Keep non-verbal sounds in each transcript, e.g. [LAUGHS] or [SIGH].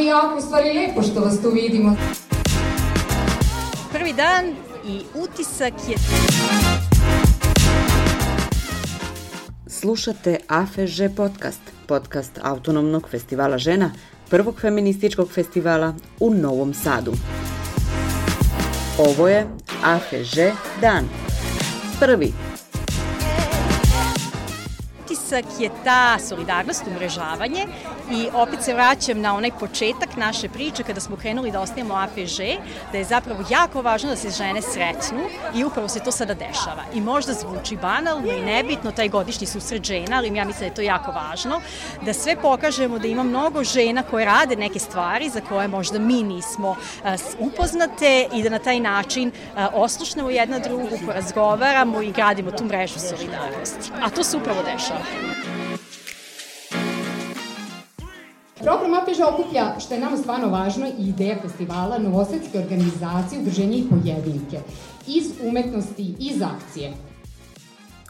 je jako u stvari lepo što vas tu vidimo. Prvi dan i utisak je... Slušate AFŽ podcast, podcast Autonomnog festivala žena, prvog feminističkog festivala u Novom Sadu. Ovo je AFŽ dan. Prvi utisak je ta solidarnost, umrežavanje i opet se vraćam na onaj početak naše priče kada smo krenuli da osnijemo APŽ, da je zapravo jako važno da se žene sretnu i upravo se to sada dešava. I možda zvuči banalno i nebitno taj godišnji susret žena, ali ja mislim da je to jako važno, da sve pokažemo da ima mnogo žena koje rade neke stvari za koje možda mi nismo upoznate i da na taj način oslušnemo jedna drugu, porazgovaramo i gradimo tu mrežu solidarnosti. A to se upravo dešava. Program APŽ okuplja, što je nama stvarno važno, i ideja festivala, novosadske organizacije, udruženja i pojedinke, iz umetnosti, iz akcije.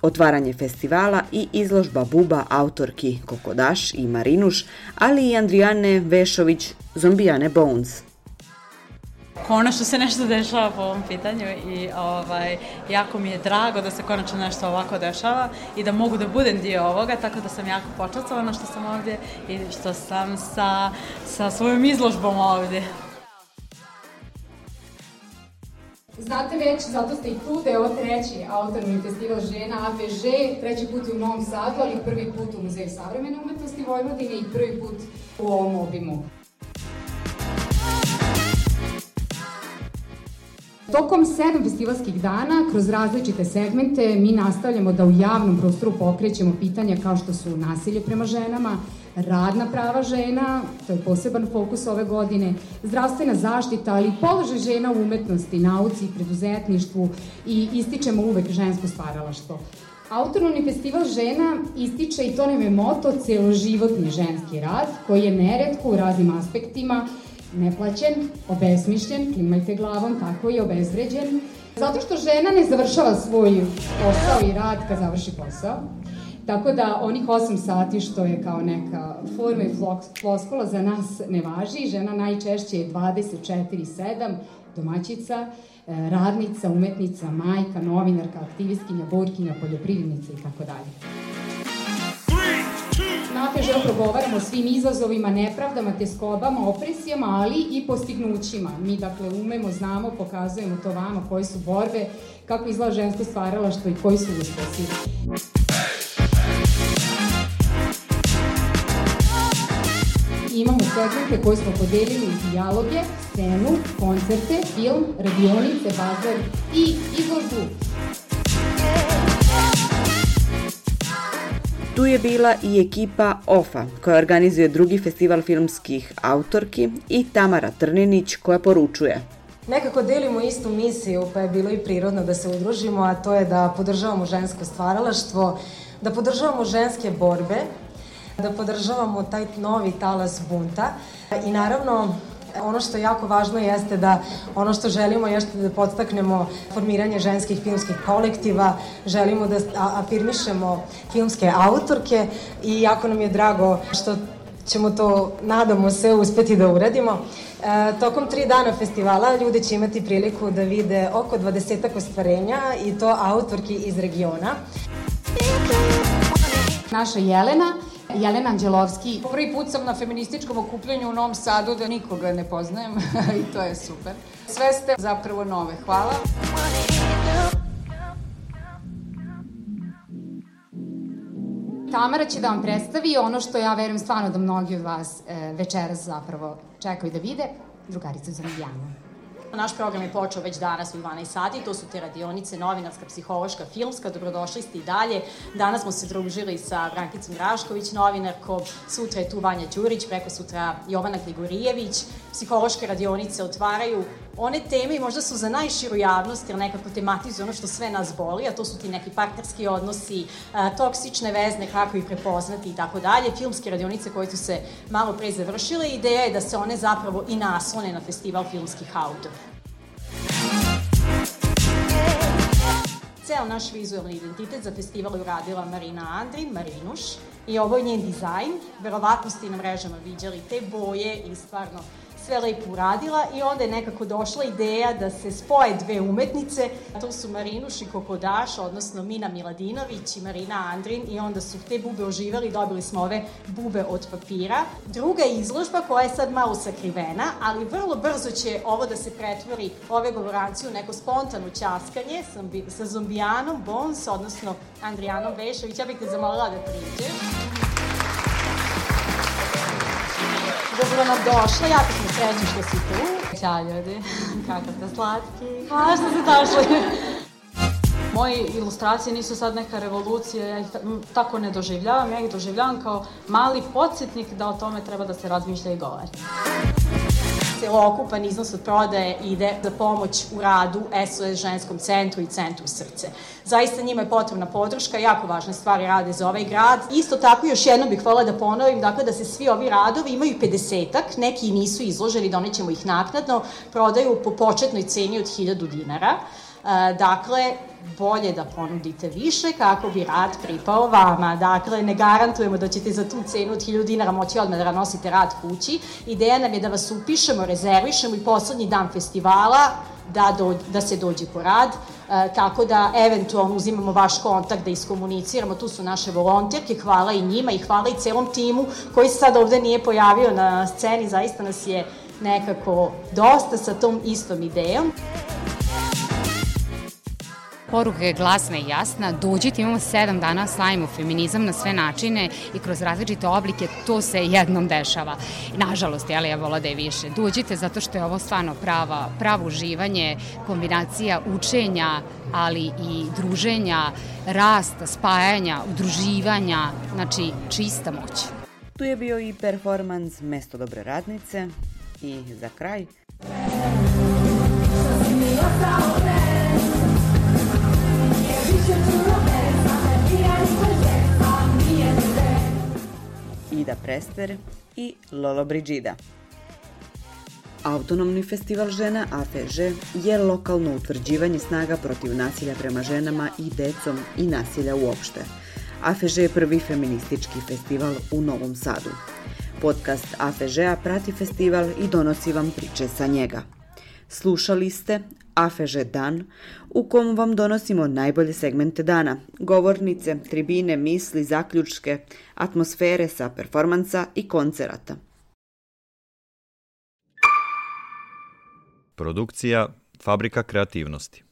Otvaranje festivala i izložba buba autorki Kokodaš i Marinuš, ali i Andrijane Vešović, Zombijane Bones – konačno se nešto dešava po ovom pitanju i ovaj, jako mi je drago da se konačno nešto ovako dešava i da mogu da budem dio ovoga, tako da sam jako počastovana što sam ovdje i što sam sa, sa svojom izložbom ovdje. Znate već, zato ste i tu, da je ovo treći autorni festival žena APŽ, treći put u Novom Sadu, ali prvi put u Muzeju savremene umetnosti Vojvodine i prvi put u ovom obimu. Tokom sedam festivalskih dana, kroz različite segmente, mi nastavljamo da u javnom prostoru pokrećemo pitanja kao što su nasilje prema ženama, radna prava žena, to je poseban fokus ove godine, zdravstvena zaštita, ali i položaj žena u umetnosti, nauci, preduzetništvu i ističemo uvek žensko stvaralaštvo. Autonomni festival žena ističe, i to nam je moto, celoživotni ženski rad, koji je neretko u raznim aspektima neplaćen, obesmišljen, klimajte glavom, tako i obezvređen, zato što žena ne završava svoj posao i rad kad završi posao. Tako da onih 8 sati što je kao neka forma i floskola za nas ne važi. Žena najčešće je 24-7, domaćica, e, radnica, umetnica, majka, novinarka, aktivistkinja, borkinja, poljoprivrednica i tako dalje nateže progovaramo o svim izazovima, nepravdama, teskobama, opresijama, ali i postignućima. Mi, dakle, umemo, znamo, pokazujemo to vama, koje su borbe, kako izgleda žensko stvaralaštvo i koji su uspesi. imamo segmente koje smo podelili u dijaloge, scenu, koncerte, film, radionice, bazar i izložbu Tu je bila i ekipa OFA, koja organizuje drugi festival filmskih autorki i Tamara Trninić, koja poručuje. Nekako delimo istu misiju, pa je bilo i prirodno da se udružimo, a to je da podržavamo žensko stvaralaštvo, da podržavamo ženske borbe, da podržavamo taj novi talas bunta i naravno Ono što je jako važno jeste da ono što želimo jeste da podstaknemo formiranje ženskih filmskih kolektiva, želimo da afirmišemo filmske autorke i jako nam je drago što ćemo to, nadamo se, uspeti da uradimo. E, tokom tri dana festivala ljudi će imati priliku da vide oko 20 ostvarenja i to autorki iz regiona. Naša Jelena Jelena Anđelovski. Prvi put sam na feminističkom okupljanju u Novom Sadu da nikoga ne poznajem [LAUGHS] i to je super. Sve ste zapravo nove. Hvala. Tamara će da vam predstavi ono što ja verujem stvarno da mnogi od vas e, večeras zapravo čekaju da vide, drugarica Zanijana. Naš program je počeo već danas u 12 sati, to su te radionice novinarska, psihološka, filmska, dobrodošli ste i dalje. Danas smo se družili sa Brankicom Rašković, novinarkom, sutra je tu Vanja Đurić, preko sutra Jovana Gligorijević. Psihološke radionice otvaraju one teme i možda su za najširu javnost, jer nekako tematizuju ono što sve nas boli, a to su ti neki partnerski odnosi, toksične vezne, kako ih prepoznati i tako dalje. Filmske radionice koje su se malo pre završile, ideja je da se one zapravo i naslone na festival filmskih autora. Ceo naš vizualni identitet za festival je uradila Marina Andrin, Marinuš, i ovo je njen dizajn. Verovatno ste i na mrežama viđali te boje i stvarno sve lepo uradila i onda je nekako došla ideja da se spoje dve umetnice, to su Marinuš i Kokodaš, odnosno Mina Miladinović i Marina Andrin i onda su te bube oživali dobili smo ove bube od papira. Druga izložba koja je sad malo sakrivena, ali vrlo brzo će ovo da se pretvori ove govorancije u neko spontano ćaskanje sa, zombijanom Bones, odnosno Andrijanom Vešović. Ja bih te zamolila da priđe. Dobro nam došla, jako smo srećni što si tu. Ćao ljudi. [LAUGHS] Kakav da slatki. Hvala što ste došli. Moje ilustracije nisu sad neka revolucija, ja ih tako ne doživljavam, ja ih doživljavam kao mali podsjetnik da o tome treba da se razmišlja i govori celokupan iznos od prodaje ide za pomoć u radu SOS ženskom centru i centru srce. Zaista njima je potrebna podrška, jako važne stvari rade za ovaj grad. Isto tako još jedno bih hvala da ponovim, dakle da se svi ovi radovi imaju 50-ak, neki nisu izloženi, donećemo ih naknadno, prodaju po početnoj ceni od 1000 dinara. E, dakle, bolje da ponudite više kako bi rad pripao vama. Dakle, ne garantujemo da ćete za tu cenu od 1000 dinara moći odmah da nosite rad kući. Ideja nam je da vas upišemo, rezervišemo i poslednji dan festivala da, do, da se dođe po rad, e, tako da eventualno uzimamo vaš kontakt da iskomuniciramo, tu su naše volonterke, hvala i njima i hvala i celom timu koji se sad ovde nije pojavio na sceni, zaista nas je nekako dosta sa tom istom idejom. Poruka je glasna i jasna, dođite, imamo sedam dana, slavimo feminizam na sve načine i kroz različite oblike, to se jednom dešava. Nažalost, jeli, ja vola da je više. Dođite zato što je ovo stvarno prava, pravo uživanje, kombinacija učenja, ali i druženja, rasta, spajanja, udruživanja, znači čista moć. Tu je bio i performans Mesto dobre radnice i za kraj... Ida Prester i Lolo Brigida. Autonomni festival žena AFŽ je lokalno utvrđivanje snaga protiv nasilja prema ženama i decom i nasilja uopšte. AFŽ je prvi feministički festival u Novom Sadu. Podcast AFŽ-a prati festival i donosi vam priče sa njega. Slušali ste Afeže dan, u kom vam donosimo najbolje segmente dana, govornice, tribine, misli, zaključke, atmosfere sa performansa i koncerata. Produkcija Fabrika kreativnosti